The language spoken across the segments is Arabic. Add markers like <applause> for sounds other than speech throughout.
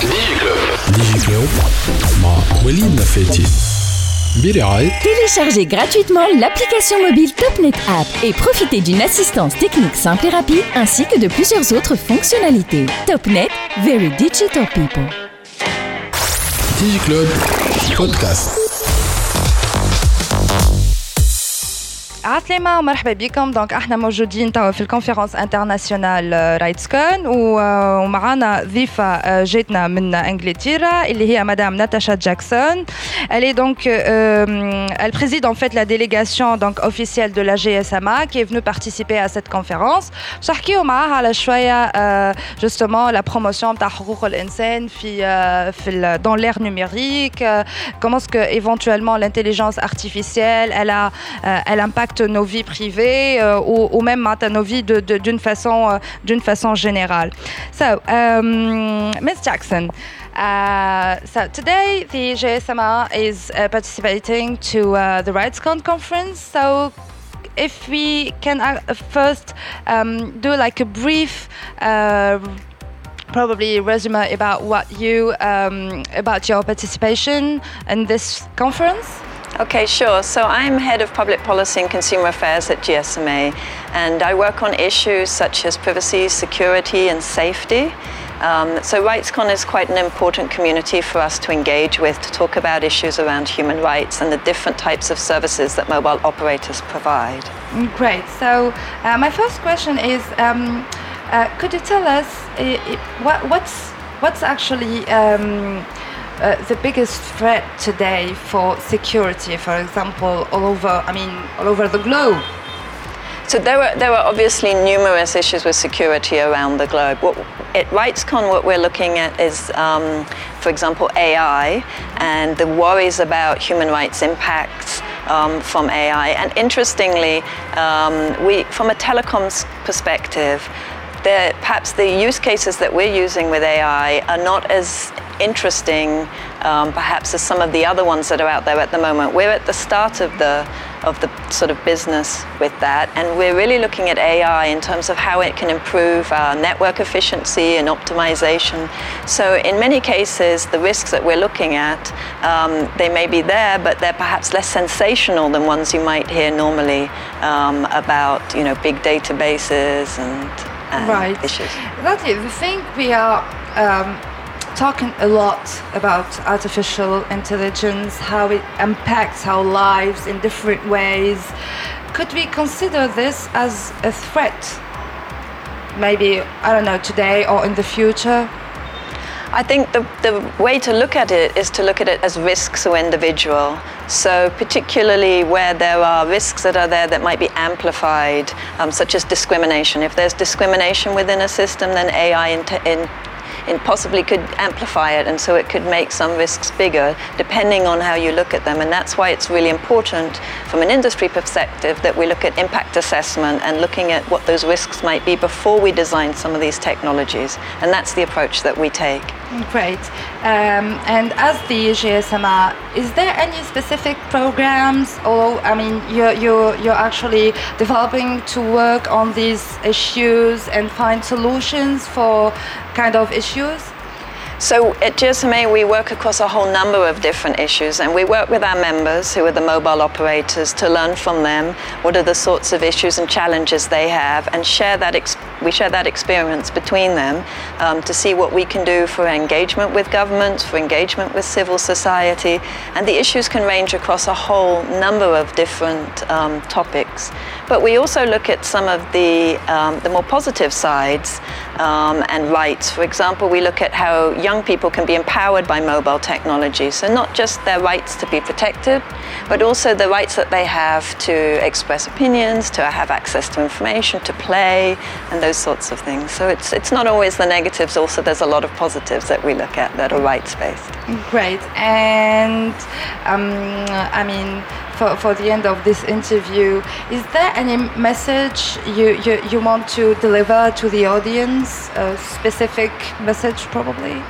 ديجي كلوب ديجي كلوب مع وليد نفاتي برعاية Téléchargez gratuitement l'application mobile TopNet App et profitez d'une assistance technique simple et rapide ainsi que de plusieurs autres fonctionnalités. TopNet, very digital people. ديجي كلوب عسلامة ومرحبا بكم دونك احنا موجودين توا في الكونفرنس انترناسيونال رايتس كون ومعنا ضيفة آه، جاتنا من انجلترا اللي هي مدام ناتاشا جاكسون Elle est donc, euh, elle préside en fait la délégation donc officielle de la GSMA qui est venue participer à cette conférence. نحكيو معاها على شوية euh, justement la promotion تاع حقوق الإنسان في euh, في ال- dans l'ère numérique, euh, comment est-ce que éventuellement l'intelligence artificielle elle a euh, elle impacte impacte nos vies privées euh, ou, ou, même hein, nos vies d'une façon, euh, façon générale. So, um, Ms. Jackson, uh, so today the JSMR is uh, participating to uh, the RightsCon conference. So if we can uh, first um, do like a brief probably resume about what you um, about your participation in this conference. Okay, sure. So I'm head of public policy and consumer affairs at GSMA, and I work on issues such as privacy, security, and safety. Um, so RightsCon is quite an important community for us to engage with to talk about issues around human rights and the different types of services that mobile operators provide. Great. So uh, my first question is, um, uh, could you tell us uh, what, what's what's actually um, uh, the biggest threat today for security, for example, all over? I mean, all over the globe. So there are, there are obviously numerous issues with security around the globe. What, at RightsCon, what we're looking at is, um, for example, AI and the worries about human rights impacts um, from AI. And interestingly, um, we, from a telecoms perspective, the, perhaps the use cases that we're using with AI are not as interesting, um, perhaps, as some of the other ones that are out there at the moment. We're at the start of the of the sort of business with that, and we're really looking at AI in terms of how it can improve our network efficiency and optimization. So, in many cases, the risks that we're looking at, um, they may be there, but they're perhaps less sensational than ones you might hear normally um, about, you know, big databases and right. issues. That's it. I think we are um, talking a lot about artificial intelligence, how it impacts our lives in different ways. Could we consider this as a threat? Maybe, I don't know, today or in the future? I think the, the way to look at it is to look at it as risks or individual. So, particularly where there are risks that are there that might be amplified, um, such as discrimination. If there's discrimination within a system, then AI in, possibly could amplify it, and so it could make some risks bigger, depending on how you look at them. And that's why it's really important, from an industry perspective, that we look at impact assessment and looking at what those risks might be before we design some of these technologies. And that's the approach that we take. Great. Um, and as the GSMA, is there any specific programs, or I mean, you're, you're, you're actually developing to work on these issues and find solutions for kind of issues? So at GSMA, we work across a whole number of different issues, and we work with our members, who are the mobile operators, to learn from them what are the sorts of issues and challenges they have, and share that. We share that experience between them um, to see what we can do for engagement with governments, for engagement with civil society, and the issues can range across a whole number of different um, topics. But we also look at some of the um, the more positive sides um, and rights. For example, we look at how young people can be empowered by mobile technology. So not just their rights to be protected, but also the rights that they have to express opinions, to have access to information, to play, and those sorts of things. So it's it's not always the negatives. Also, there's a lot of positives that we look at that are rights based. Great. And um, I mean, for, for the end of this interview, is there any message you, you, you want to deliver to the audience? A specific message, probably?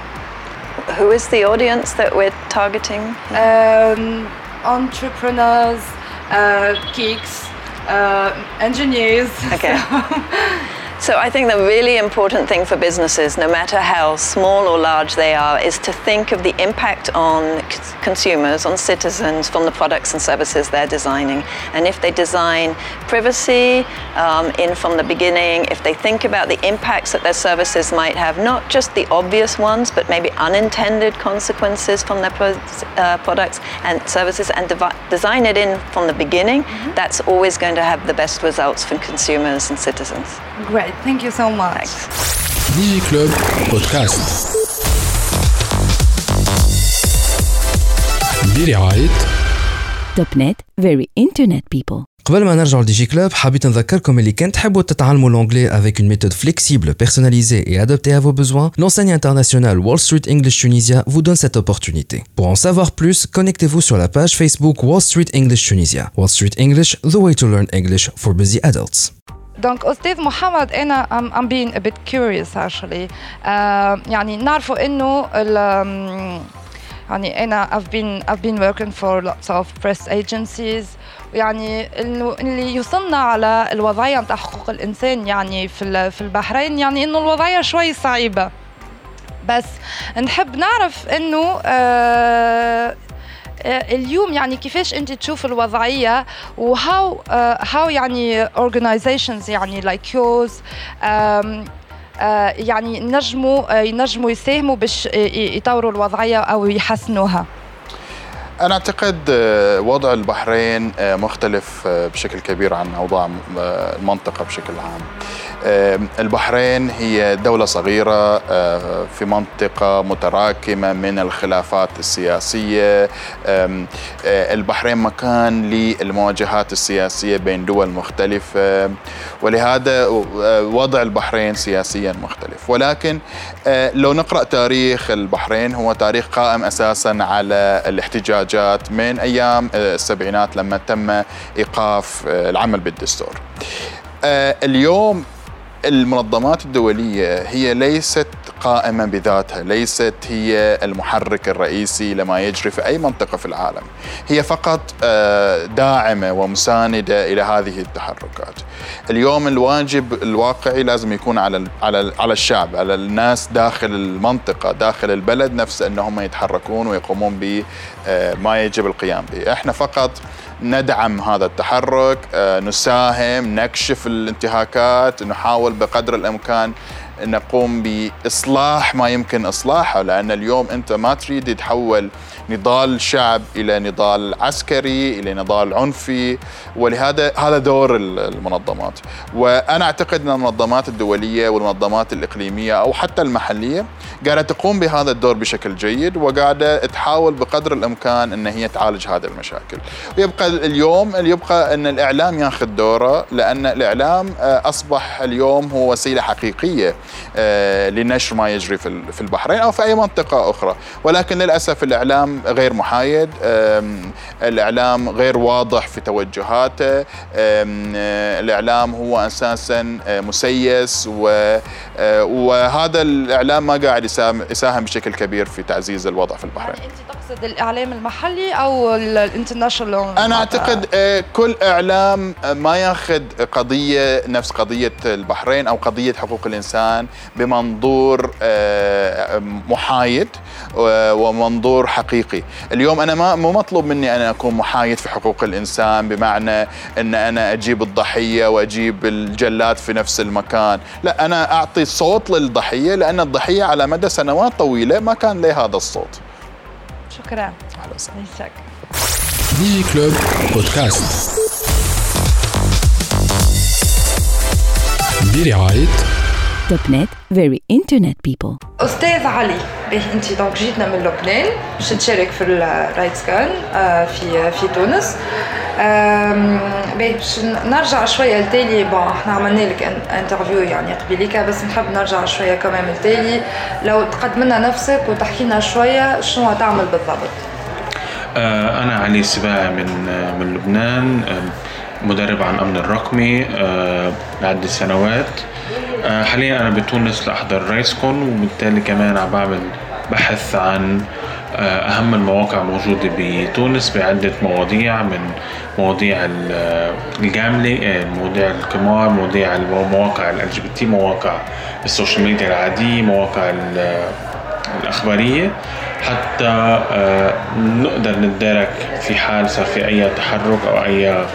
Who is the audience that we're targeting? Um, entrepreneurs, uh, geeks, uh, engineers. Okay. <laughs> So I think the really important thing for businesses, no matter how small or large they are, is to think of the impact on consumers, on citizens from the products and services they're designing. And if they design privacy um, in from the beginning, if they think about the impacts that their services might have, not just the obvious ones, but maybe unintended consequences from their pro- uh, products and services, and devi- design it in from the beginning, mm-hmm. that's always going to have the best results for consumers and citizens. Great, thank you so much. Digi Club Podcast برعاية توب نت very internet people قبل ما نرجع لدي جي كلوب حبيت نذكركم اللي كان تحبوا تتعلموا l'anglais avec une méthode flexible, personnalisée et adaptée à vos besoins, l'enseigne internationale Wall Street English Tunisia vous donne cette opportunité. Pour en savoir plus, connectez-vous sur la page Facebook Wall Street English Tunisia. Wall Street English, the way to learn English for busy adults. دونك أستاذ محمد أنا a bit curious actually. uh, يعني نعرفوا إنه يعني أنا I've been I've been working for lots of press agencies. يعني انه اللي يوصلنا على الوضعية نتاع حقوق الإنسان يعني في في البحرين يعني إنه الوضعية شوي صعيبة. بس نحب نعرف إنه آه اليوم يعني كيفاش انت تشوف الوضعية وهاو هاو يعني organizations يعني like yours يعني نجموا ينجموا يساهموا باش يطوروا الوضعية أو يحسنوها؟ أنا أعتقد آه، وضع البحرين آه، مختلف آه، بشكل كبير عن أوضاع المنطقة بشكل عام. البحرين هي دولة صغيرة في منطقة متراكمة من الخلافات السياسية. البحرين مكان للمواجهات السياسية بين دول مختلفة. ولهذا وضع البحرين سياسيا مختلف. ولكن لو نقرأ تاريخ البحرين هو تاريخ قائم أساسا على الاحتجاج احتجاجات من أيام آه، السبعينات لما تم إيقاف آه، العمل بالدستور. آه، اليوم المنظمات الدولية هي ليست قائمة بذاتها ليست هي المحرك الرئيسي لما يجري في أي منطقة في العالم. هي فقط داعمة ومساندة إلى هذه التحركات. اليوم الواجب الواقعي لازم يكون على على على الشعب على الناس داخل المنطقة داخل البلد نفسه أنهم يتحركون ويقومون ب آه، يجب القيام به. إحنا فقط ندعم هذا التحرك آه، نساهم نكشف الانتهاكات نحاول بقدر الإمكان نقوم بإصلاح ما يمكن إصلاحه لأن اليوم أنت ما تريد تحول نضال شعب إلى نضال عسكري إلى نضال عنفي ولهذا هذا دور المنظمات. وأنا أعتقد أن المنظمات الدولية والمنظمات الإقليمية أو حتى المحلية قاعدة تقوم بهذا الدور بشكل جيد وقاعدة تحاول بقدر الإمكان أن هي تعالج هذه المشاكل. ويبقى اليوم يبقى أن الإعلام ياخذ دوره لأن الإعلام آه، أصبح اليوم هو وسيلة حقيقية آه، لنشر ما يجري في البحرين أو في أي منطقة أخرى. ولكن للأسف الإعلام غير محايد الإعلام غير واضح في توجهاته الإعلام هو أساسا آه، مسيس وهذا الإعلام ما قاعد يساهم بشكل كبير في تعزيز الوضع في البحرين. يعني أنت تقصد الإعلام المحلي أو الإنترناشونال؟ أنا أعتقد آه، كل إعلام ما ياخذ قضية نفس قضية البحرين أو قضية حقوق الإنسان بمنظور آه، محايد ومنظور حقيقي. اليوم أنا ما مو مطلوب مني أنا أكون محايد في حقوق الإنسان بمعنى أن أنا أجيب الضحية وأجيب الجلاد في نفس المكان. لا أنا أعطي صوت للضحية لأن الضحية على مدى سنوات طويلة ما كان له هذا الصوت. شكرا. أهلا وسهلا. دي كلوب بودكاست. برعاية Topnet very internet people. أستاذ علي باهي أنت donc جيتنا من لبنان باش تشارك في ال RightsCon آه، في في تونس. باش نرجع شوية لتالي bon إحنا عملنا لك interview يعني قبيليكا بس نحب نرجع شوية كمان لتالي لو تقدم لنا نفسك وتحكي لنا شوية شنو تعمل بالضبط؟ آه، أنا علي السباعي من آه، من لبنان مدرب عن الامن الرقمي لعدة سنوات. حاليا أنا بتونس لأحضر RightsCon وبالتالي كمان عم بعمل بحث عن أهم المواقع الموجودة بتونس بعدة مواضيع من مواضيع الجاملة مواضيع القمار مواضيع مواقع ال LGBT مواقع ال social media العادية مواقع الأخبارية. حتى نقدر نتدارك في حال صار في أي تحرك أو أي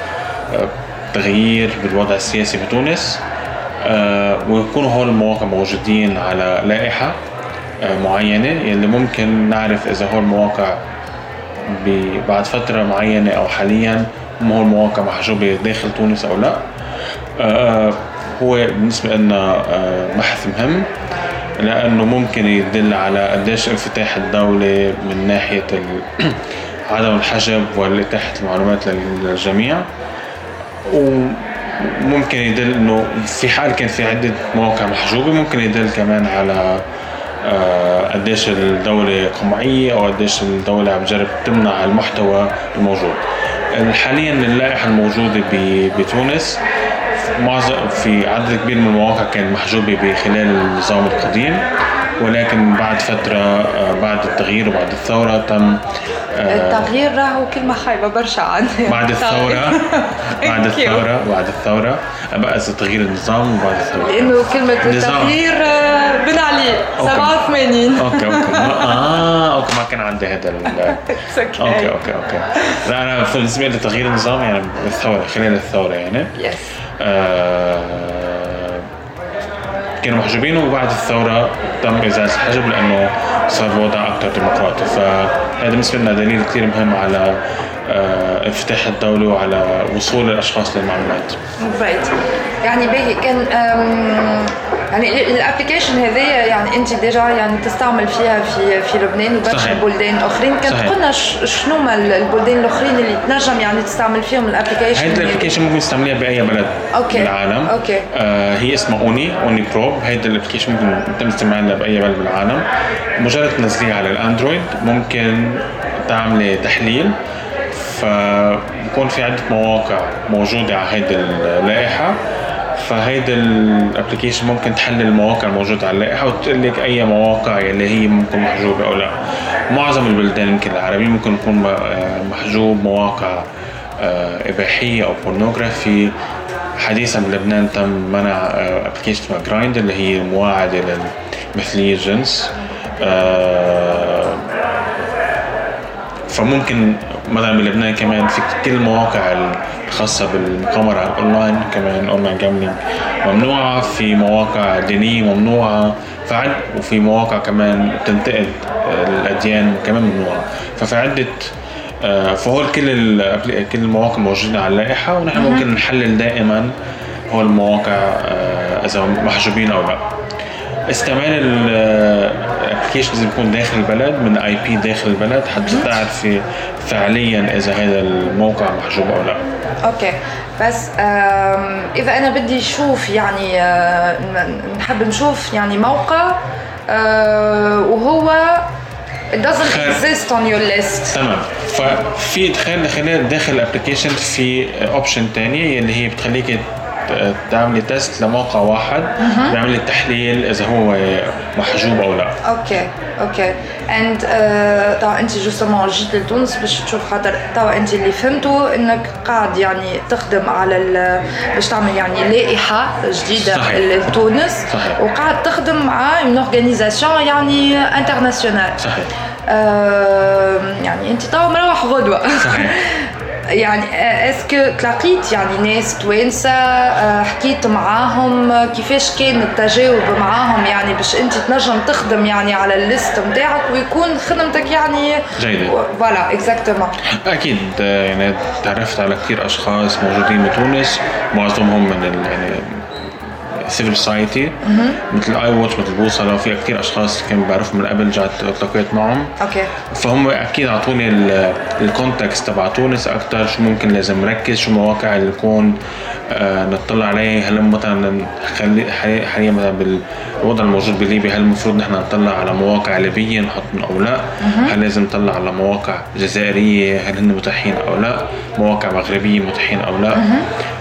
تغيير بالوضع السياسي بتونس. ويكونوا هول المواقع موجودين على لائحة معينة يلي ممكن نعرف إذا هول المواقع بعد فترة معينة أو حاليا هم هول المواقع محجوبة داخل تونس أو لا. هو بالنسبة لنا بحث مهم لأنه ممكن يدل على قديش انفتاح الدولة من ناحية <clears throat> عدم الحجب والإتاحة المعلومات للجميع. وممكن يدل إنه في حال كان في عدة مواقع محجوبة ممكن يدل كمان على آه، قديش الدولة قمعية أو قديش الدولة عم تجرب تمنع المحتوى الموجود. حاليا اللائحة الموجودة بتونس معظم في عدد كبير من المواقع كانت محجوبة بخلال النظام القديم ولكن بعد فترة آه، بعد التغيير وبعد الثورة تم التغيير راهو كلمة خايبة برشا عندي بعد <laughs> الثورة. بعد الثورة. بعد الثورة. بقى تغيير النظام وبعد الثورة. لأنه كلمة التغيير آه، بن علي 87 okay okay. آه okay ما كان عندي هذا <laughs> okay okay okay. لا أنا بالنسبة لتغيير النظام يعني الثورة خلال الثورة يعني. بس كانوا محجوبين وبعد الثورة تم إزالة الحجب لأنه صار الوضع أكثر ديمقراطي. فهذا بالنسبة لنا دليل كثير مهم على آه، انفتاح الدولة وعلى وصول الأشخاص للمعلومات. right. يعني باهي كان يعني ال application هذايا يعني انت déjà يعني تستعمل فيها في في لبنان وبرشا بلدان أخرين. كان قلنا شنو هما البلدان الأخرين اللي تنجم يعني تستعمل فيهم ال application هيدي ال application ممكن تستعمليها بأي بلد okay. بالعالم okay. آه هي اسمها OONI OONI Probe هيدي ال application ممكن تم استعمالها بأي بلد بالعالم مجرد تنزليها على ال Android ممكن تعملي تحليل. فبكون في عدة مواقع موجودة على هيدي اللائحة. فهيدا ال application ممكن تحلل المواقع الموجودة على اللائحة وتقول لك أي مواقع اللي هي ممكن محجوبة أو لا. معظم البلدان يمكن العربية ممكن يكون محجوب مواقع آه، إباحية أو pornography حديثا بلبنان تم منع application اسمها Grindr اللي هي مواعدة لمثلية الجنس آه، فممكن مثلا بلبنان كمان. في كل المواقع الخاصة بالمقامرة على الأونلاين كمان online gambling ممنوعة. في مواقع دينية ممنوعة. فعد وفي مواقع كمان بتنتقد الأديان كمان ممنوعة. ففي عدة آه، فهول كل كل المواقع موجودة على اللائحة ونحن ممكن نحلل دائما هول المواقع آه، إذا محجوبين أو لا. استعمال ال application لازم يكون داخل البلد من IP داخل البلد حتى تعرف فعليا إذا هذا الموقع محجوب أو لا. أوكي. بس إذا أنا بدي أشوف يعني آه، نحب نشوف يعني موقع آه، وهو it doesn't exist on your list. تمام. ففي خلال خلال داخل ال application في option ثانية اللي هي بتخليك تعملي test لموقع واحد بيعمل لي تحليل إذا هو محجوب أو لا. okay أوكي. اند uh, طبعا أنت justement جيت لتونس باش تشوف خاطر توا أنت اللي فهمته إنك قاعد يعني تخدم على باش تعمل يعني لائحة جديدة لتونس صحيح. وقاعد تخدم مع une organisation يعني internationale صحيح. آه يعني أنت توا مروح غدوة. صحيح. <laughs> يعني est-ce que تلاقيت يعني ناس توانسه آه، حكيت معاهم كيفاش كان التجاوب معاهم يعني باش انت تنجم تخدم يعني على ال liste نتاعك ويكون خدمتك يعني جيدة. Voilà exactement أكيد يعني تعرفت على كثير أشخاص موجودين بتونس معظمهم من يعني civil society مثل I Watch مثل بوصله في كثير أشخاص كانوا بعرفهم من قبل جات التقيت معهم. Okay. فهم أكيد أعطوني ال context تبع تونس أكثر شو ممكن لازم نركز شو المواقع اللي نكون آه نطلع عليه. هل مثلا حاليا مثلا بالوضع الموجود بليبيا هل المفروض نحن نطلع على مواقع ليبية نحط أو لا؟ هل لازم نطلع على مواقع جزائرية؟ هل هن متاحين أو لا؟ مواقع مغربية متاحين أو لا؟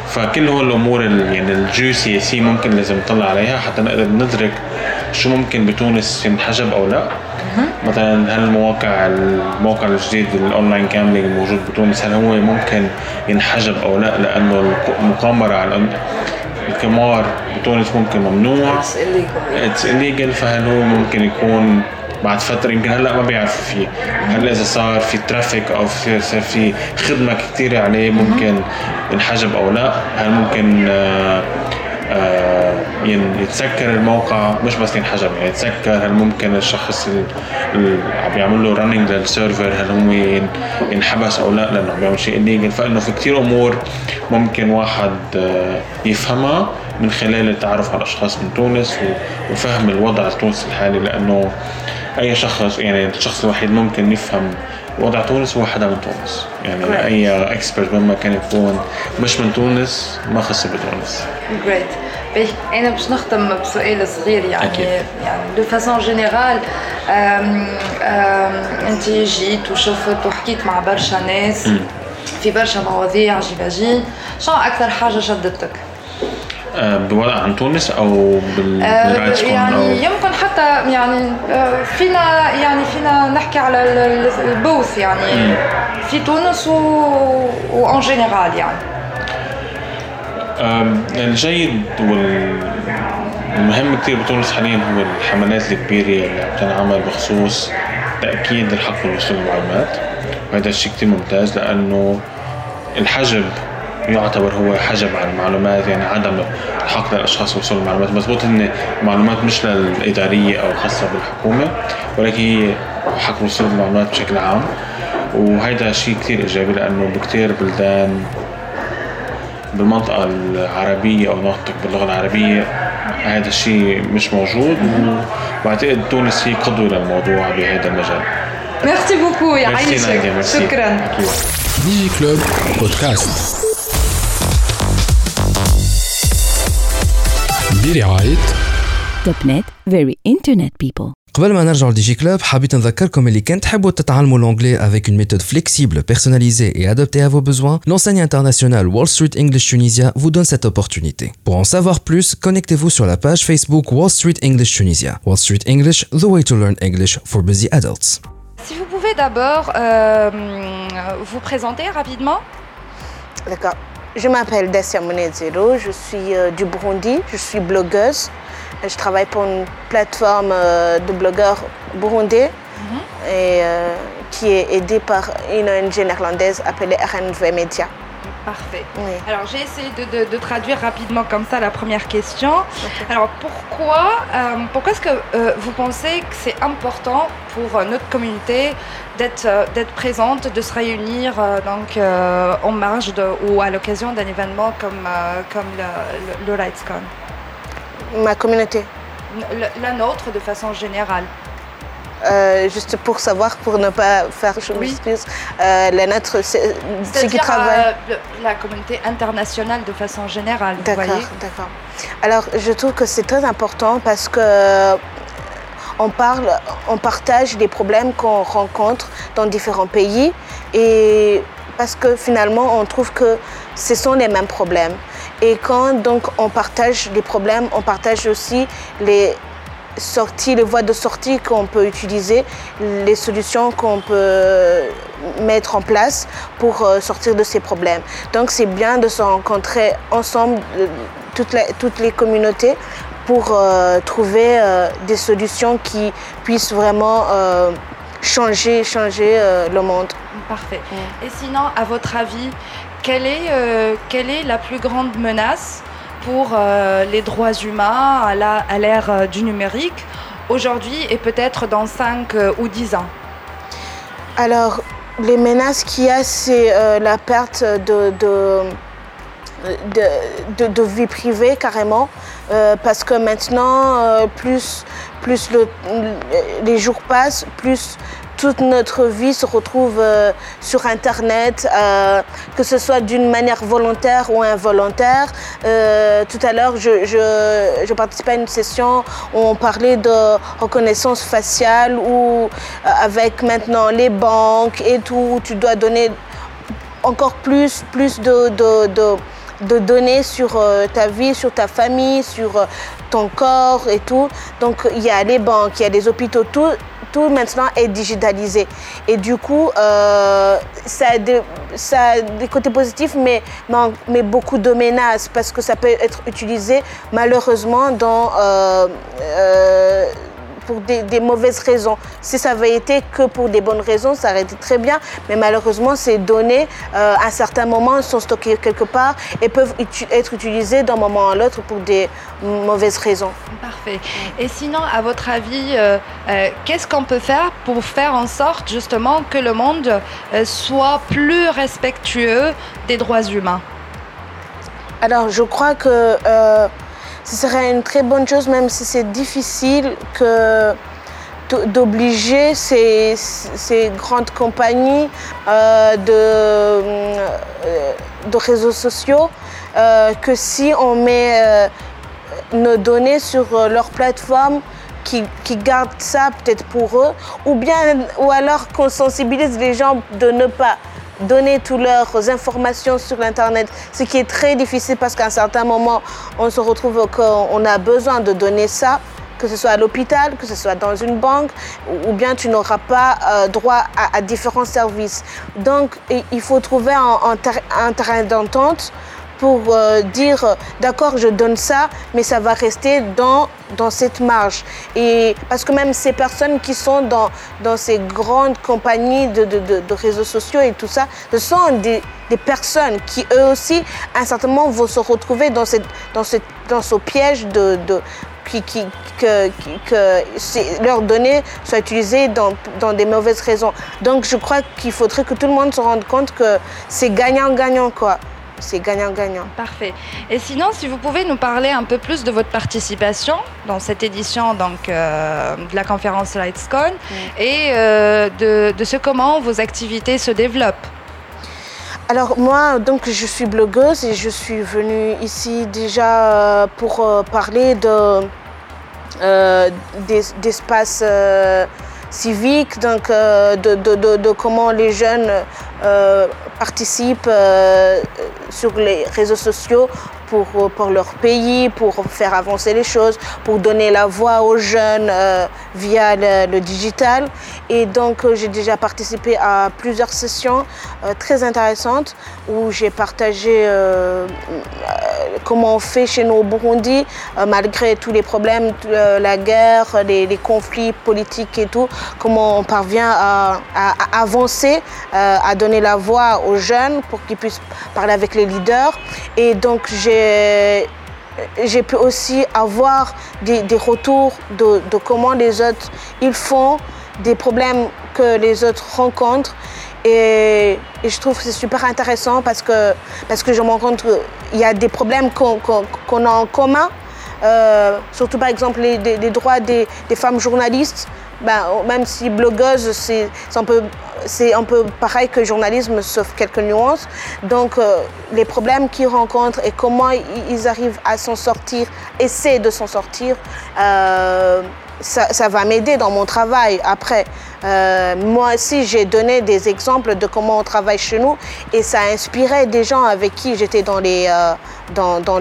فكل هول الأمور يعني الجيوسياسية ممكن لازم نطلع عليها حتى نقدر ندرك شو ممكن بتونس ينحجب أو لا. مثلا هل المواقع الموقع الجديد ال online gambling الموجود بتونس هل هو ممكن ينحجب أو لا؟ لأنه المقامره على القمار بتونس ممكن ممنوع. It's illegal. فهل هو ممكن يكون بعد فترة يمكن هلأ ما بيعرفوا فيه. هلأ إذا صار في traffic أو في صار في خدمة كثيره عليه ممكن ينحجب أو لأ. هل ممكن آه آه يتسكر الموقع؟ مش بس ينحجب يعني يتسكر. هل ممكن الشخص اللي عم يعمل له running لل server هل هو ينحبس أو لأ؟ لأنه عم بيعمل شيء illegal فإنه في كثير أمور ممكن واحد آه يفهمها من خلال التعرف على الأشخاص من تونس وفهم الوضع التونسي الحالي لأنه أي شخص يعني الشخص الوحيد ممكن يفهم وضع تونس هو حدا من تونس يعني Great. أي expert مهما كان يكون مش من تونس ما خصه بتونس Great أنا باش نختم بسؤال صغير يعني أكيد. يعني de façon générale أنت جيت وشفت وحكيت مع برشا ناس. في برشا مواضيع j'imagine شنو أكثر حاجة شدتك؟ بوضع عن تونس أو بال rights يعني أو يمكن حتى يعني آه، فينا يعني فينا نحكي على ال booth يعني في تونس و en général يعني. الجيد والمهم كثير بتونس حاليا هو الحملات الكبيرة اللي عم تنعمل بخصوص تأكيد الحق بالوصول للمعلومات. وهذا الشيء كثير ممتاز لأنه الحجب يعتبر هو حجب عن المعلومات يعني عدم الحق للأشخاص وصول المعلومات. مضبوط إن المعلومات مش للإدارية أو خاصة بالحكومة ولكن هي حق وصول المعلومات بشكل عام. وهيدا شيء كثير إيجابي لأنه بكثير بلدان بالمنطقة العربية أو نطق باللغة العربية هذا الشيء مش موجود وبعتقد تونس هي قدوة للموضوع بهذا المجال. ميرسي بوكو يعيشك شكرا دي جي كلوب بودكاست برعاية توب نت فيري انترنت بيبل قبل ما نرجع لدي جي كلوب حبيت نذكركم اللي كان تحبوا تتعلموا l'anglais avec une méthode flexible, personnalisée et adaptée à vos besoins, l'enseigne internationale Wall Street English Tunisia vous donne cette opportunité. Pour en savoir plus, connectez-vous sur la page Facebook Wall Street English Tunisia. Wall Street English, the way to learn English for busy adults. Si vous pouvez d'abord euh, vous présenter rapidement. D'accord. Je m'appelle Dessia Monezero, je suis euh, du Burundi, je suis blogueuse. Je travaille pour une plateforme euh, de blogueurs burundais mhm. et, euh, qui est aidée par une ONG néerlandaise appelée RNV Media. Parfait. Alors j'ai essayé de, traduire rapidement comme ça la première question. Alors pourquoi, pourquoi est-ce que vous pensez que c'est important pour notre communauté d'être euh, d'être présente, de se réunir euh, donc euh, en marge de, ou à l'occasion d'un événement comme comme le, le, RightsCon. Ma communauté. la nôtre de façon générale. Juste pour savoir, pour ne pas faire, je oui. m'excuse, la c'est ceux qui travaillent. la communauté internationale de façon générale. D'accord, d'accord. Alors, je trouve que c'est très important parce que on parle, on partage des problèmes qu'on rencontre dans différents pays et parce que finalement on trouve que ce sont les mêmes problèmes. Et quand donc on partage des problèmes, on partage aussi les les voies de sortie qu'on peut utiliser, les solutions qu'on peut mettre en place pour euh, sortir de ces problèmes. Donc c'est bien de se rencontrer ensemble, euh, toutes les, toutes les communautés, pour euh, trouver des solutions qui puissent vraiment changer, changer le monde. Parfait. Et sinon, à votre avis, quelle est, quelle est la plus grande menace pour les droits humains à l'ère du numérique aujourd'hui et peut-être dans 5 ou 10 ans. Alors, les menaces qu'il y a, c'est la perte de, de, de, vie privée carrément, euh, parce que maintenant, euh, plus, plus le, les jours passent, plus toute notre vie se retrouve euh, sur Internet, que ce soit d'une manière volontaire ou involontaire. tout à l'heure, je, participais à une session où on parlait de reconnaissance faciale, ou avec maintenant les banques et tout, tu dois donner encore plus, plus de, de sur euh, ta vie, sur ta famille, sur euh, ton corps et tout. Donc il y a les banques, il y a les hôpitaux, tout, tout maintenant est digitalisé. Et du coup, euh, ça, a des, côtés positifs, mais, mais beaucoup de menaces parce que ça peut être utilisé malheureusement dans... Euh, euh, pour des, mauvaises raisons. Si ça avait été que pour des bonnes raisons, ça aurait été très bien. Mais malheureusement, ces données, euh, à certains moments, sont stockées quelque part et peuvent être utilisées d'un moment à l'autre pour des mauvaises raisons. Parfait. Et sinon, à votre avis, euh, euh, qu'est-ce qu'on peut faire pour faire en sorte justement que le monde soit plus respectueux des droits humains? Alors, je crois que ce serait une très bonne chose, même si c'est difficile d'obliger ces, grandes compagnies euh, de, euh, de, réseaux sociaux euh, que si on met nos données sur leur plateforme, qui, qui, gardent ça peut-être pour eux, ou bien ou alors qu'on sensibilise les gens de ne pas donner toutes leurs informations sur l'Internet, ce qui est très difficile parce qu'à un certain moment, on se retrouve qu'on a besoin de donner ça, que ce soit à l'hôpital, que ce soit dans une banque, ou bien tu n'auras pas euh, droit à, différents services. Donc, il faut trouver un terrain d'entente pour euh, dire d'accord je donne ça mais ça va rester dans, dans cette marge et parce que même ces personnes qui sont dans, dans ces grandes compagnies de, de, de, réseaux sociaux et tout ça ce sont des, des, personnes qui eux aussi à un certain moment vont se retrouver dans, cette, dans, cette, dans ce piège de, qui, qui, que, que leurs données soient utilisées dans, dans, des mauvaises raisons. Donc je crois qu'il faudrait que tout le monde se rende compte que c'est gagnant-gagnant quoi c'est gagnant-gagnant. Parfait. Et sinon, si vous pouvez nous parler un peu plus de votre participation dans cette édition donc, euh, de la conférence LightsCon et euh, de, de, ce comment vos activités se développent. Alors moi, donc je suis blogueuse et je suis venue ici déjà euh, pour parler de d'espace civique, donc de, de, comment les jeunes participent euh, sur les réseaux sociaux pour, pour, leur pays, pour faire avancer les choses, pour donner la voix aux jeunes euh, via le, digital. Et donc euh, j'ai déjà participé à plusieurs sessions très intéressantes où j'ai partagé comment on fait chez nous au Burundi, malgré tous les problèmes, la guerre, les, conflits politiques et tout, comment on parvient à, à avancer, à donner la voix aux jeunes pour qu'ils puissent parler avec les leaders. Et donc j'ai j'ai pu aussi avoir des, retours de, comment les autres ils font, des problèmes que les autres rencontrent. Et, je trouve que c'est super intéressant parce que, parce que je me rends compte qu'il y a des problèmes qu'on a en commun, euh, surtout par exemple les, droits des femmes journalistes. Ben, même si blogueuse, c'est un peu un peu pareil que journalisme, sauf quelques nuances. Donc, euh, les problèmes qu'ils rencontrent et comment ils arrivent à s'en sortir, essayer de s'en sortir, euh, ça, va m'aider dans mon travail après. Euh, moi aussi, j'ai donné des exemples de comment on travaille chez nous et ça a inspiré des gens avec qui j'étais dans dans, dans,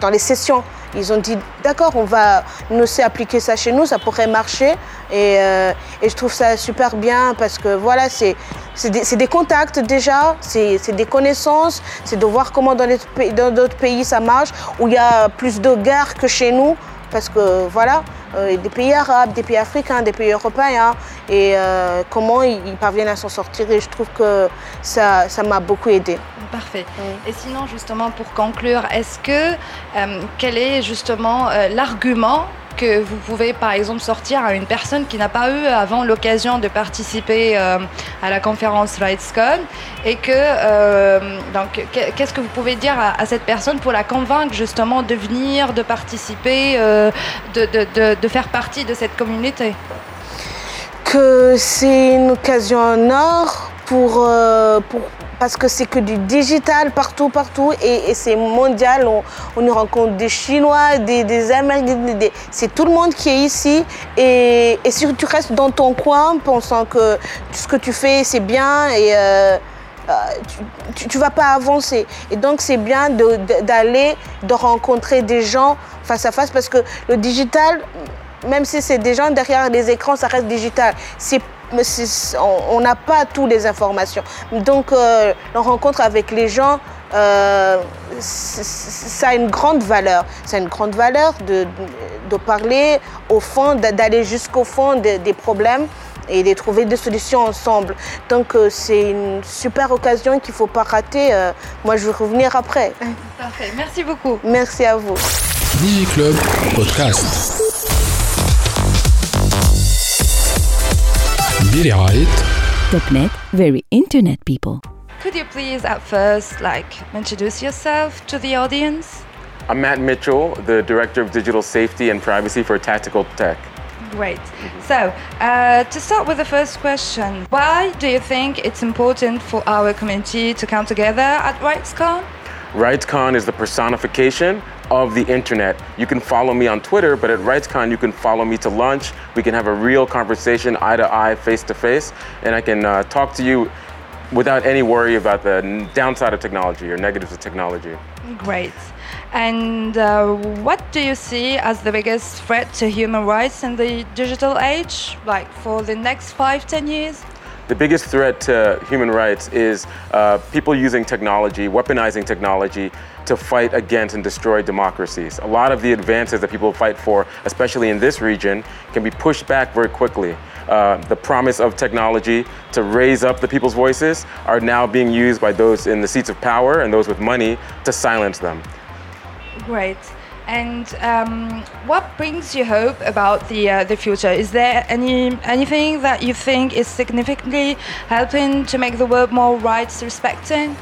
dans les sessions. Ils ont dit, d'accord, on va nous appliquer ça chez nous, ça pourrait marcher. Et, euh, et je trouve ça super bien parce que voilà, c'est des, des, contacts déjà, c'est des connaissances, c'est de voir comment dans d'autres pays, pays ça marche, où il y a plus de guerres que chez nous parce que voilà, euh, des pays arabes, des pays africains, des pays européens, et euh, comment ils, parviennent à s'en sortir. Et je trouve que ça m'a beaucoup aidé. Parfait. Et sinon, justement, pour conclure, est-ce que, euh, quel est justement l'argument que vous pouvez par exemple sortir à une personne qui n'a pas eu avant l'occasion de participer euh, à la conférence RightsCon et que euh, donc qu'est-ce que vous pouvez dire à, cette personne pour la convaincre justement de venir, de participer, euh, de, de, de, faire partie de cette communauté? Que c'est une occasion en or pour, pour parce que c'est que du digital partout, partout, et, c'est mondial. On, y rencontre des Chinois, des, Américains, c'est tout le monde qui est ici. Et, si tu restes dans ton coin, pensant que ce que tu fais, c'est bien, et euh, euh, tu ne vas pas avancer. Et donc, c'est bien d'aller, de, rencontrer des gens face à face parce que le digital, même si c'est des gens derrière les écrans, ça reste digital. On n'a pas toutes les informations. Donc, euh, la rencontre avec les gens, euh, ça a une grande valeur. C'est une grande valeur de, de parler au fond, d'aller jusqu'au fond des problèmes et de trouver des solutions ensemble. Donc euh, c'est une super occasion qu'il ne faut pas rater. Euh, moi, je vais revenir après. <laughs> Parfait. Merci beaucoup. Merci à vous. Club Podcast. Topnet, very internet people. Could you please at first like introduce yourself to the audience? I'm Matt Mitchell, the Director of Digital Safety and Privacy for Tactical Tech. Great. So, uh, to start with the first question, why do you think it's important for our community to come together at RightsCon? RightsCon is the personification of the internet. You can follow me on Twitter, but at RightsCon, you can follow me to lunch. We can have a real conversation, eye to eye, face to face, and I can uh, talk to you without any worry about the downside of technology or negatives of technology. Great. And uh, what do you see as the biggest threat to human rights in the digital age, like for the next five, ten years? The biggest threat to human rights is uh, people using technology, weaponizing technology to fight against and destroy democracies. A lot of the advances that people fight for, especially in this region, can be pushed back very quickly. Uh, the promise of technology to raise up the people's voices are now being used by those in the seats of power and those with money to silence them. Great. And um, what brings you hope about the uh, the future? Is there any anything that you think is significantly helping to make the world more rights respecting?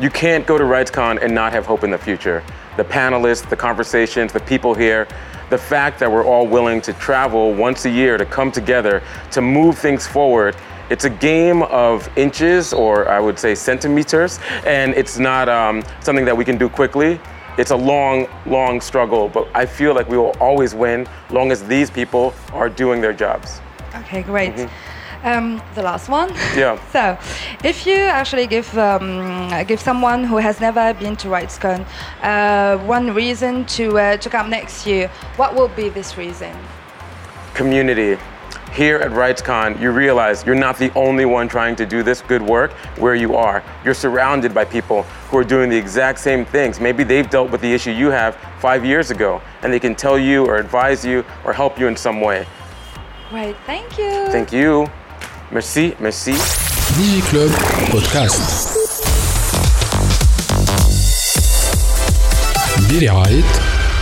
You can't go to RightsCon and not have hope in the future. The panelists, the conversations, the people here, the fact that we're all willing to travel once a year to come together to move things forward it's a game of inches or I would say centimeters, and it's not um, something that we can do quickly it's a long, long struggle, but I feel like we will always win long as these people are doing their jobs. Okay, great. Mm-hmm. Um, the last one. Yeah. <laughs> so, if you actually give um, give someone who has never been to RightsCon uh, one reason to uh, to come next year, what will be this reason? Community here at RightsCon, you realize you're not the only one trying to do this good work where you are. You're surrounded by people who are doing the exact same things. Maybe they've dealt with the issue you have five years ago, and they can tell you or advise you or help you in some way. Right, thank you. Thank you. Merci, merci. Digi Club Podcast. برعاية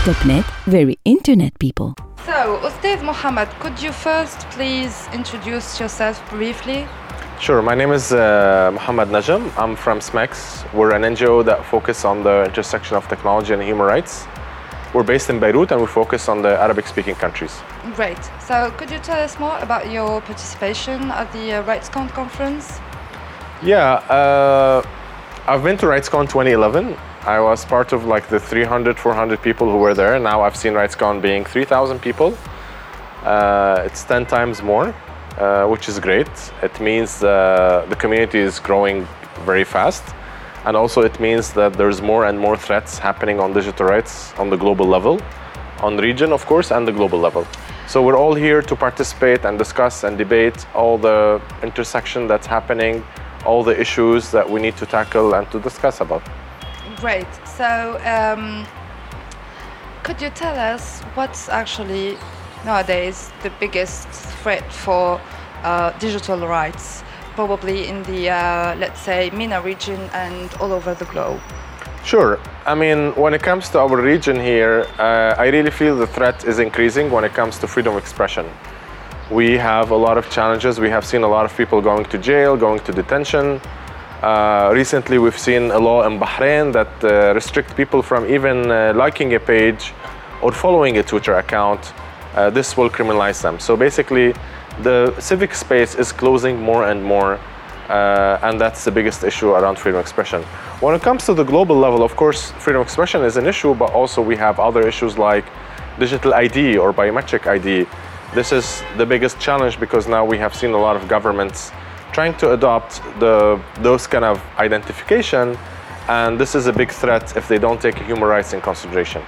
Topnet, very internet people. so, Ustad Mohammed, could you first please introduce yourself briefly? Sure, my name is uh, Mohammed Najam. I'm from SMEX. We're an NGO that focus on the intersection of technology and human rights. We're based in Beirut and we focus on the Arabic speaking countries. Great. So, could you tell us more about your participation at the uh, RightsCon conference? Yeah, uh, I've been to RightsCon 2011 I was part of like the 300, 400 people who were there. Now I've seen RightsCon being 3,000 people. Uh, it's 10 times more, uh, which is great. It means uh, the community is growing very fast. And also it means that there's more and more threats happening on digital rights on the global level, on region, of course, and the global level. So we're all here to participate and discuss and debate all the intersection that's happening, all the issues that we need to tackle and to discuss about. Great. So, um, could you tell us what's actually nowadays the biggest threat for uh, digital rights, probably in the, uh, let's say, MENA region and all over the globe? Sure. I mean, when it comes to our region here, uh, I really feel the threat is increasing when it comes to freedom of expression. We have a lot of challenges. We have seen a lot of people going to jail, going to detention. Uh, recently, we've seen a law in Bahrain that uh, restrict people from even uh, liking a page or following a Twitter account. Uh, this will criminalize them. So basically, the civic space is closing more and more, uh, and that's the biggest issue around freedom of expression. When it comes to the global level, of course, freedom of expression is an issue, but also we have other issues like digital ID or biometric ID. This is the biggest challenge because now we have seen a lot of governments trying to adopt the, those kind of identification, and this is a big threat if they don't take human rights in consideration.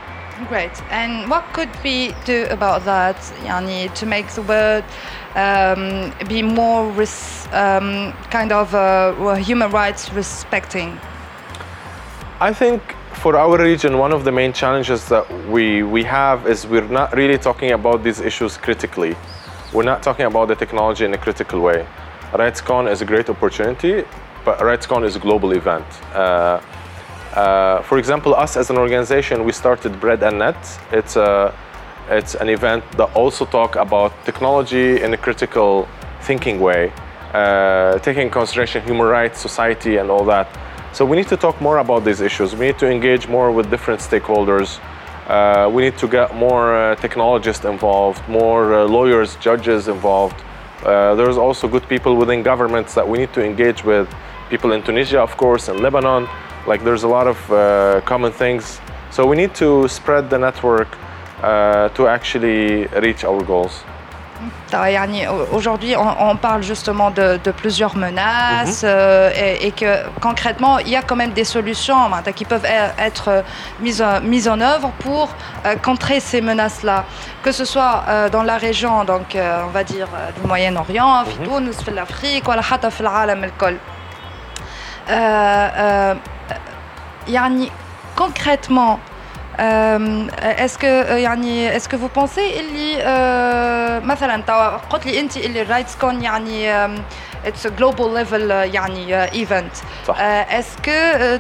Great. And what could we do about that? Yani, to make the world um, be more res- um, kind of uh, human rights respecting? I think for our region, one of the main challenges that we, we have is we're not really talking about these issues critically. We're not talking about the technology in a critical way. RightsCon is a great opportunity, but RightsCon is a global event. Uh, uh, for example, us as an organization, we started Bread and Net. It's, a, it's an event that also talk about technology in a critical thinking way, uh, taking consideration human rights, society, and all that. So we need to talk more about these issues. We need to engage more with different stakeholders. Uh, we need to get more uh, technologists involved, more uh, lawyers, judges involved. Uh, there's also good people within governments that we need to engage with. People in Tunisia, of course, in Lebanon. Like there's a lot of uh, common things. So we need to spread the network uh, to actually reach our goals. Aujourd'hui, on, parle justement de, plusieurs menaces mhm. euh, et, que concrètement, il y a quand même des solutions hein, qui peuvent e-, être euh, mises, en œuvre pour euh, contrer ces menaces-là. Que ce soit dans la région, donc on va dire du Moyen-Orient, mm -hmm. l'Afrique, ou la concrètement, est-ce que يعني est-ce que vous pensez اللي مثلا توا قلت لي انت اللي رايتس كون يعني it's a global level يعني event est-ce que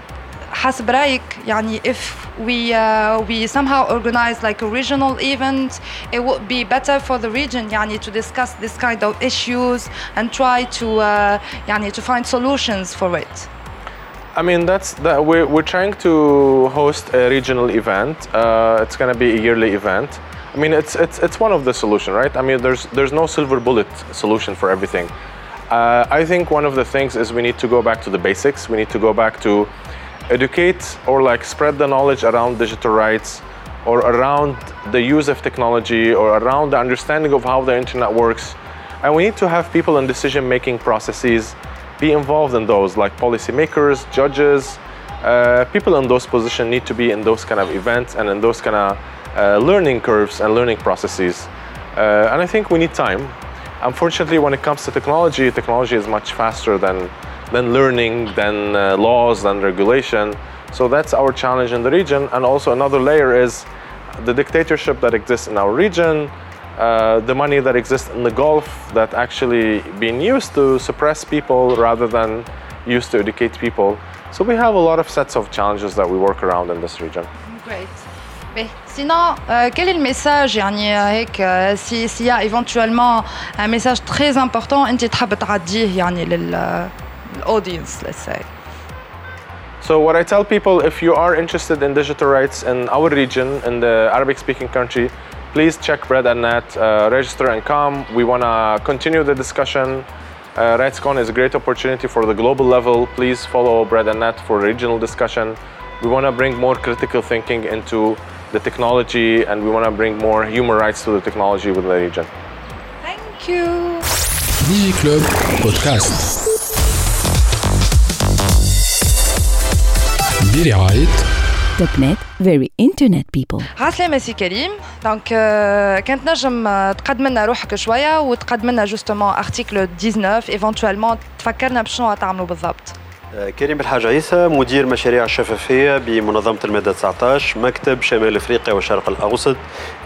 حسب رايك يعني if we uh, we somehow organize like a regional event it would be better for the region يعني to discuss this kind of issues and try to uh, يعني to find solutions for it I mean, that's that we're, we're trying to host a regional event. Uh, it's going to be a yearly event. I mean, it's, it's, it's one of the solution, right? I mean, there's, there's no silver bullet solution for everything. Uh, I think one of the things is we need to go back to the basics. We need to go back to educate or like spread the knowledge around digital rights or around the use of technology or around the understanding of how the internet works. And we need to have people in decision making processes be involved in those, like policymakers, judges, uh, people in those positions need to be in those kind of events and in those kind of uh, learning curves and learning processes. Uh, and I think we need time. Unfortunately, when it comes to technology, technology is much faster than, than learning, than uh, laws, than regulation. So that's our challenge in the region. And also another layer is the dictatorship that exists in our region, uh, the money that exists in the Gulf that actually being used to suppress people rather than used to educate people. So we have a lot of sets of challenges that we work around in this region. Great. Mais sinon, euh, quel est le message يعني هيك si s'il y a éventuellement un message très important انت تحب تعديه يعني للaudience let's say So what I tell people if you are interested in digital rights in our region in the Arabic speaking country please check Bread and Net, uh, register and come. We want to continue the discussion. Uh, RightsCon is a great opportunity for the global level. Please follow Bread and Net for regional discussion. We want to bring more critical thinking into the technology and we want to bring more human rights to the technology within the region. Thank you. Digi Club Podcast برعاية توب فيري انترنت بيبل عسلامة سي كريم. Donc كانت نجم تقدم لنا روحك شوية وتقدم لنا justement Article 19 éventuellement تفكرنا بشنو تعملوا بالضبط. كريم الحاج عيسى مدير مشاريع الشفافية بمنظمة المادة 19 مكتب شمال إفريقيا والشرق الأوسط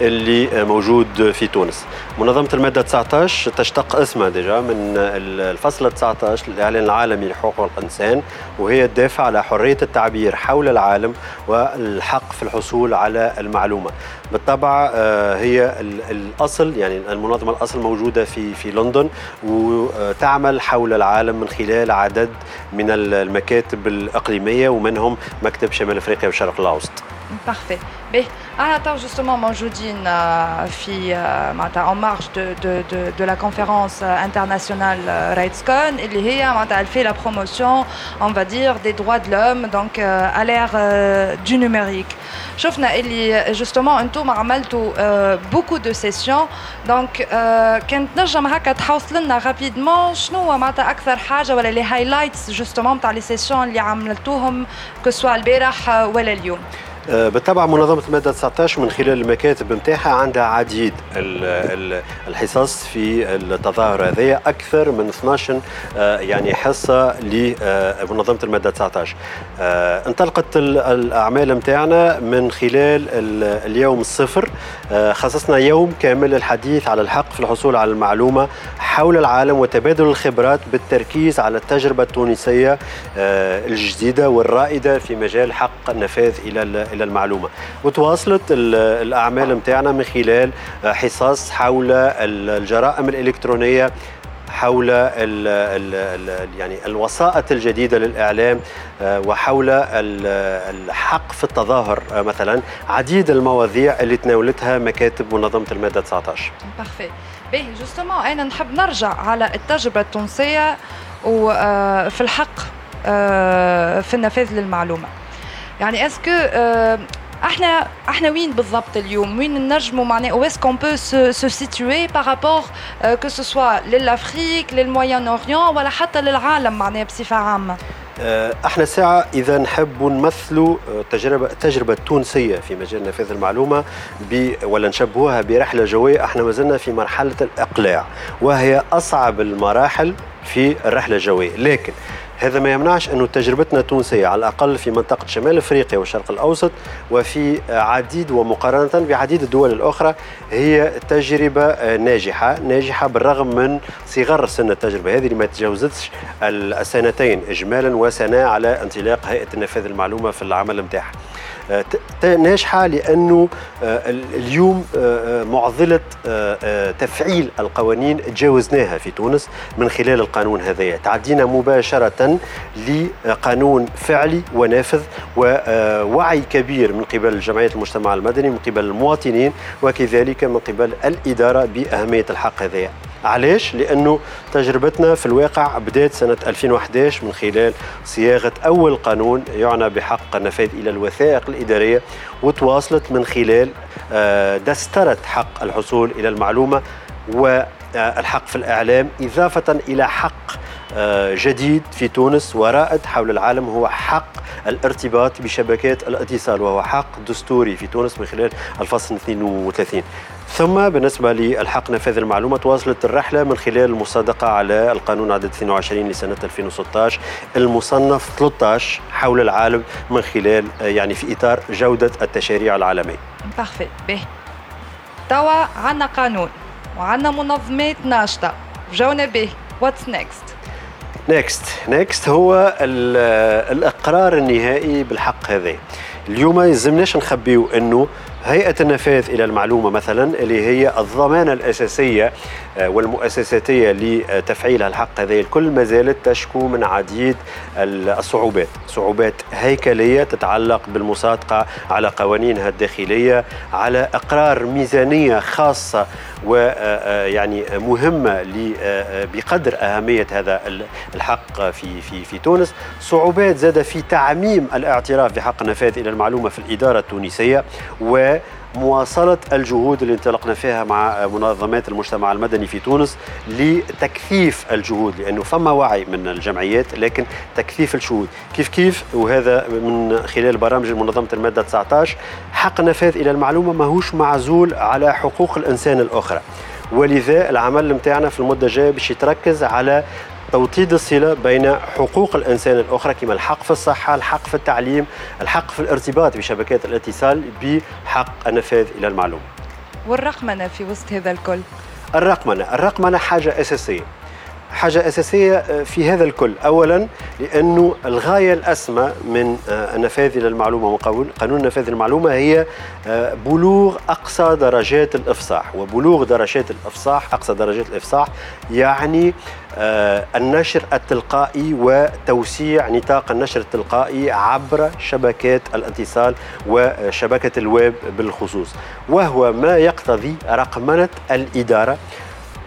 اللي موجود في تونس. منظمة المادة 19 تشتق اسمها ديجا من الفصل 19 للإعلان العالمي لحقوق الإنسان وهي تدافع على حرية التعبير حول العالم والحق في الحصول على المعلومة. بالطبع آه، هي الأصل يعني المنظمة الأصل موجودة في في لندن وتعمل حول العالم من خلال عدد من المكاتب الإقليمية ومنهم مكتب شمال أفريقيا والشرق الأوسط. parfait. Mais ah, attends euh, euh, en marge de, la conférence euh, internationale RightsCon, elle fait la promotion, des droits de l'homme, à l'ère du numérique. justement, un tour beaucoup de sessions, donc rapidement, les highlights justement dans les sessions que ce soit ou le آه، بالطبع منظمة المادة 19 من خلال المكاتب نتاعها عندها عديد الحصص في التظاهر هذايا أكثر من 12 آه، يعني حصة لمنظمة المادة 19 آه، انطلقت الأعمال نتاعنا من خلال اليوم الصفر. خصصنا يوم كامل للحديث على الحق في الحصول على المعلومة حول العالم وتبادل الخبرات بالتركيز على التجربة التونسية الجديدة والرائدة في مجال حق النفاذ إلى إلى المعلومة. وتواصلت الأعمال نتاعنا من خلال حصص حول الجرائم الإلكترونية حول ال ال يعني الوسائط الجديدة للإعلام آه، وحول الحق في التظاهر آه، مثلا عديد المواضيع اللي تناولتها مكاتب منظمة المادة 19 بارفي باهي جوستومون أنا نحب نرجع على التجربة التونسية وفي آه، الحق في النفاذ للمعلومة. يعني اسكو إحنا إحنا وين بالضبط اليوم؟ وين نجموا معناها؟ أو اسكو بو سو سيتوي بارابور كو سو سوا للافريك للموين اوريون ولا حتى للعالم معناها بصفة عامة؟ آه، إحنا ساعة إذا نحب نمثلوا آه، تجربة التجربة التونسية في مجال نفاذ المعلومة ولا نشبهوها برحلة جوية إحنا ما زلنا في مرحلة الإقلاع وهي أصعب المراحل في الرحلة الجوية. لكن هذا ما يمنعش أنه تجربتنا التونسية على الأقل في منطقة شمال أفريقيا والشرق الأوسط وفي عديد ومقارنة بعديد الدول الأخرى هي تجربة ناجحة ناجحة بالرغم من صغر سن التجربة هذه اللي ما تجاوزتش السنتين إجمالا وسنة على انطلاق هيئة النفاذ المعلومة في العمل نتاعها. ناجحة لأنه آه، اليوم آه، آه، معضلة تفعيل القوانين تجاوزناها في تونس من خلال القانون هذايا تعدينا مباشرة لقانون فعلي ونافذ ووعي كبير من قبل جمعية المجتمع المدني من قبل المواطنين وكذلك من قبل الإدارة بأهمية الحق هذايا علاش؟ لأنه تجربتنا في الواقع بدات سنة 2011 من خلال صياغة أول قانون يعنى بحق النفاذ إلى الوثائق الإدارية وتواصلت من خلال آه، دسترة حق الحصول إلى المعلومة والحق في الإعلام إضافة إلى حق جديد في تونس ورائد حول العالم هو حق الارتباط بشبكات الاتصال وهو حق دستوري في تونس من خلال الفصل 32 ثم بالنسبة للحق نفاذ المعلومة تواصلت الرحلة من خلال المصادقة على القانون عدد 22 لسنة 2016 المصنف 13 حول العالم من خلال يعني في إطار جودة التشريع العالمي Parfait به توا عندنا قانون وعندنا منظمات ناشطة. جونا به what's next Next next هو الإقرار النهائي بالحق هذا اليوم يلزمناش نخبيو إنه هيئة النفاذ إلى المعلومة مثلا اللي هي الضمانة الأساسية آه، والمؤسساتية لتفعيل الحق. هذه الكل ما زالت تشكو من عديد الصعوبات. صعوبات هيكلية تتعلق بالمصادقة على قوانينها الداخلية على إقرار ميزانية خاصة ويعني آه، آه، مهمة بقدر أهمية هذا الحق في في في تونس. صعوبات زاد في تعميم الاعتراف بحق النفاذ إلى المعلومة في الإدارة التونسية و مواصلة الجهود اللي انطلقنا فيها مع منظمات المجتمع المدني في تونس لتكثيف الجهود لأنه فما وعي من الجمعيات لكن تكثيف الجهود. كيف كيف؟ وهذا من خلال برامج منظمة المادة 19 حق النفاذ إلى المعلومة ماهوش معزول على حقوق الإنسان الأخرى. ولذا العمل نتاعنا في المدة الجاية باش يتركز على توطيد الصلة بين حقوق الإنسان الأخرى كما الحق في الصحة الحق في التعليم الحق في الارتباط بشبكات الاتصال بحق النفاذ إلى المعلومة والرقمنة في وسط هذا الكل؟ الرقمنة الرقمنة حاجة أساسية. حاجة أساسية آه، في هذا الكل. أولا لأنه الغاية الأسمى من آه، النفاذ المعلومة وقانون نفاذ المعلومة هي آه، بلوغ أقصى درجات الإفصاح. وبلوغ درجات الإفصاح أقصى درجات الإفصاح يعني النشر التلقائي وتوسيع نطاق النشر التلقائي عبر شبكات الاتصال وشبكة الويب بالخصوص. وهو ما يقتضي رقمنة الإدارة.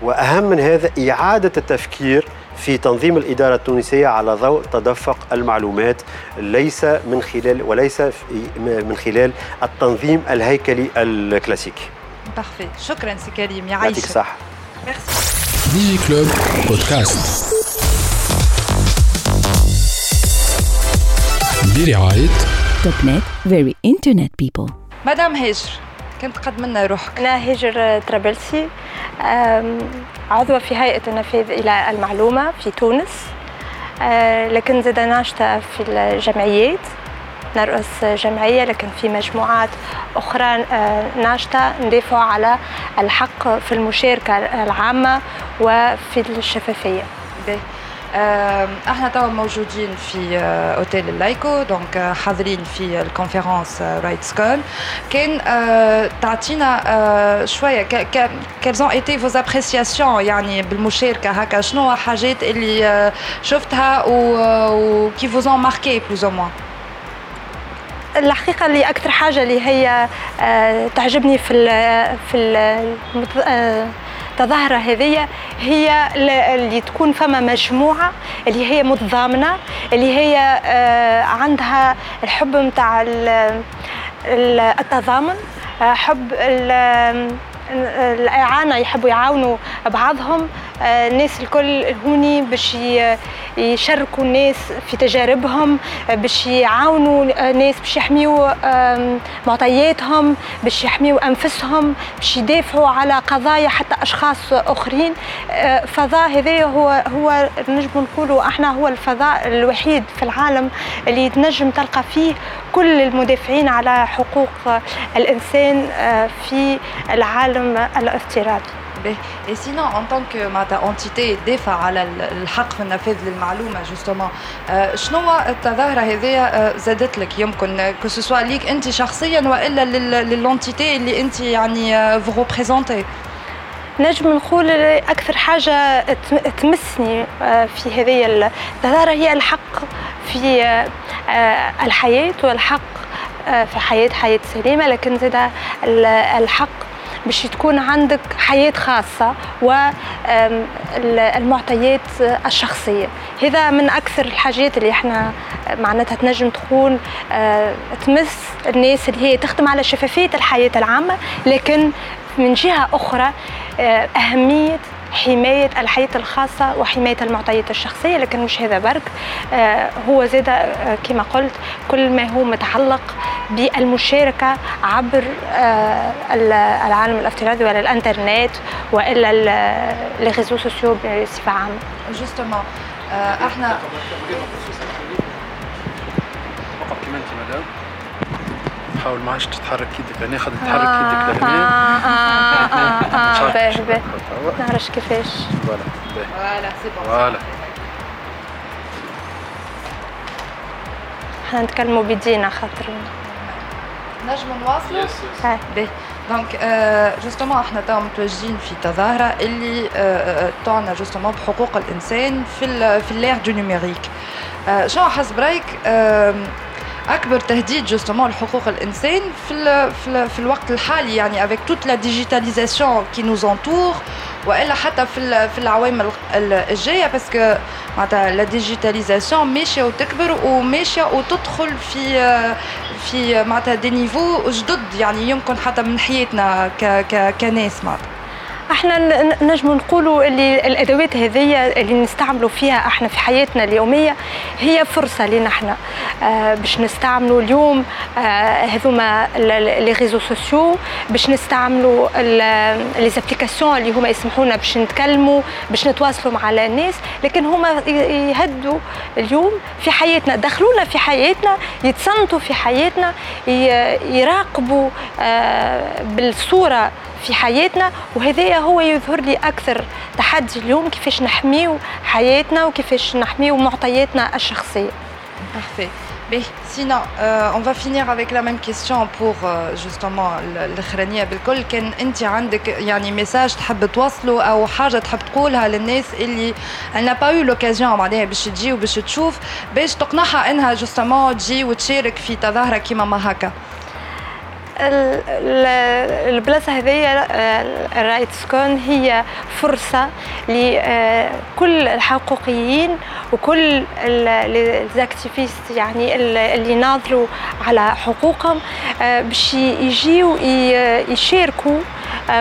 وأهم من هذا إعادة التفكير في تنظيم الإدارة التونسية على ضوء تدفق المعلومات ليس من خلال وليس من خلال التنظيم الهيكلي الكلاسيكي. Parfait شكرا سي كريم يعيشك. يعطيك الصحة. DigiClub Podcast برعاية Topnet very internet people Madame هاجر كانت تقدملنا روحك؟ أنا هاجر طرابلسي عضوة في هيئة النفاذ إلى المعلومة في تونس. آه، لكن زاد ناشطة في الجمعيات نرأس جمعية لكن في مجموعات أخرى. آه، ناشطة ندافع على الحق في المشاركة العامة وفي الشفافية. إحنا توا موجودين في hôtel ال Laico donc حاضرين في ال conférence RightsCon كان تعطينا شوية quelles ont été vos appréciations يعني بالمشاركه هكا شنو حاجات اللي شفتها و qui vous ont marqué plus ou moins الحقيقة اللي أكثر حاجة اللي هي تعجبني في ال في ال التظاهرة هذه هي اللي تكون فما مجموعة اللي هي متضامنة اللي هي آه، عندها الحب متاع التضامن آه، حب الإعانة يحبوا يعاونوا بعضهم الناس آه، الكل هوني باش يشاركوا الناس في تجاربهم باش يعاونوا ناس باش يحميوا معطياتهم باش يحميوا أنفسهم باش يدافعوا على قضايا حتى أشخاص أخرين. آه، فضاء هذا هو هو نجم نقولوا إحنا هو الفضاء الوحيد في العالم اللي تنجم تلقى فيه كل المدافعين على حقوق الإنسان آه، في العالم الافتراضي. باهي et sinon en tant que معناتها entité تدافع على الحق في النفاذ للمعلومه justement شنو التظاهره هذه زادت لك يمكن que ce soit ليك انت شخصيا والا ل l'entité اللي انت يعني vous représentez نجم نقول أكثر حاجة تمسني في هذه التظاهرة هي الحق في الحياة والحق في حياة حياة سليمة لكن زاد الحق باش تكون عندك حياة خاصة والمعطيات الشخصية. هذا من أكثر الحاجات اللي إحنا معناتها تنجم تكون آه، تمس الناس اللي هي تخدم على شفافية الحياة العامة لكن من جهة أخرى آه، أهمية حماية الحياة الخاصة وحماية المعطيات الشخصية لكن مش هذا برك. آه، هو زاد آه، كما قلت كل ما هو متعلق بالمشاركة عبر آه، العالم الافتراضي ولا الإنترنت وإلا les réseaux sociaux بصفة عامة. justement إحنا فقط كما انت مدام حاول ما عادش تتحرك يدك لهنا. خلي تتحرك يدك لهنا باهي باهي نعرفش كيفاش. voilà voilà c'est bon. voilà. إحنا نتكلموا بيدينا خاطر. نجم نواصلوا؟ باهي. donc justement إحنا تو متواجدين في تظاهرة اللي تعنى justement بحقوق الإنسان في في l'ère du numérique شنو حسب رأيك؟ أكبر تهديد justement لحقوق الإنسان في ال في, ال في الوقت الحالي يعني avec toute la digitalisation qui nous entoure وإلا حتى في في العوام الجايه parce que معناتها la digitalisation ماشية وتكبر وماشية وتدخل في في معناتها des niveaux جدد يعني يمكن حتى من حياتنا كناس معناتها. إحنا نجم نقولوا اللي الأدوات هذه اللي نستعملوا فيها إحنا في حياتنا اليومية هي فرصة لنا إحنا آه باش نستعملوا اليوم آه هذوما les réseaux sociaux باش نستعملوا لي زابليكاسيون اللي هما يسمحونا باش نتكلموا باش نتواصلوا مع الناس لكن هما يهدوا اليوم في حياتنا دخلونا في حياتنا يتصنتوا في حياتنا يراقبوا آه بالصورة في حياتنا وهذا هو يظهر لي أكثر تحدي اليوم كيفاش نحميو حياتنا وكيفاش نحميو معطياتنا الشخصية. Parfait. Mais sinon, euh, on va finir avec la même question pour euh, بالكل كان انت عندك يعني message تحب توصله أو حاجة تحب تقولها للناس اللي n'a pas eu l'occasion معناها باش تجي وباش تشوف باش تقنعها انها justement تجي وتشارك في تظاهره كيما ما هكا البلاصة هذه ال RightsCon هي فرصة لكل الحقوقيين وكل الزاكتيفيست يعني اللي يناضلوا على حقوقهم باش يجيو يشاركوا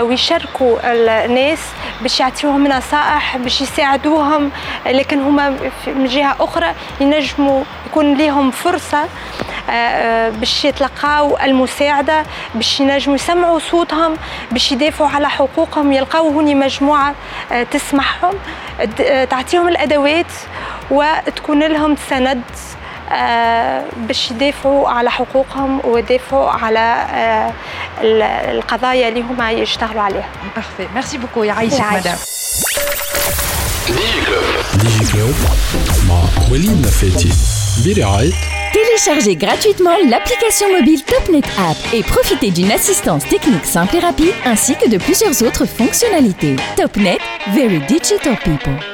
ويشاركوا الناس باش يعطيوهم نصائح باش يساعدوهم لكن هما من جهة أخرى ينجموا يكون لهم فرصة باش يتلقاو المساعدة باش ينجموا يسمعوا صوتهم باش يدافعوا على حقوقهم يلقاو هوني مجموعة تسمعهم تعطيهم الأدوات وتكون لهم سند باش يدافعوا على حقوقهم ويدافعوا على القضايا اللي هما يشتغلوا عليها. بارفي ميرسي بوكو يعيشك مدام. ديجي كلوب ديجي كلوب مع وليد نفاتي برعاية Téléchargez gratuitement l'application mobile TopNet App et profitez d'une assistance technique simple et rapide ainsi que de plusieurs autres fonctionnalités. TopNet, Very Digital People.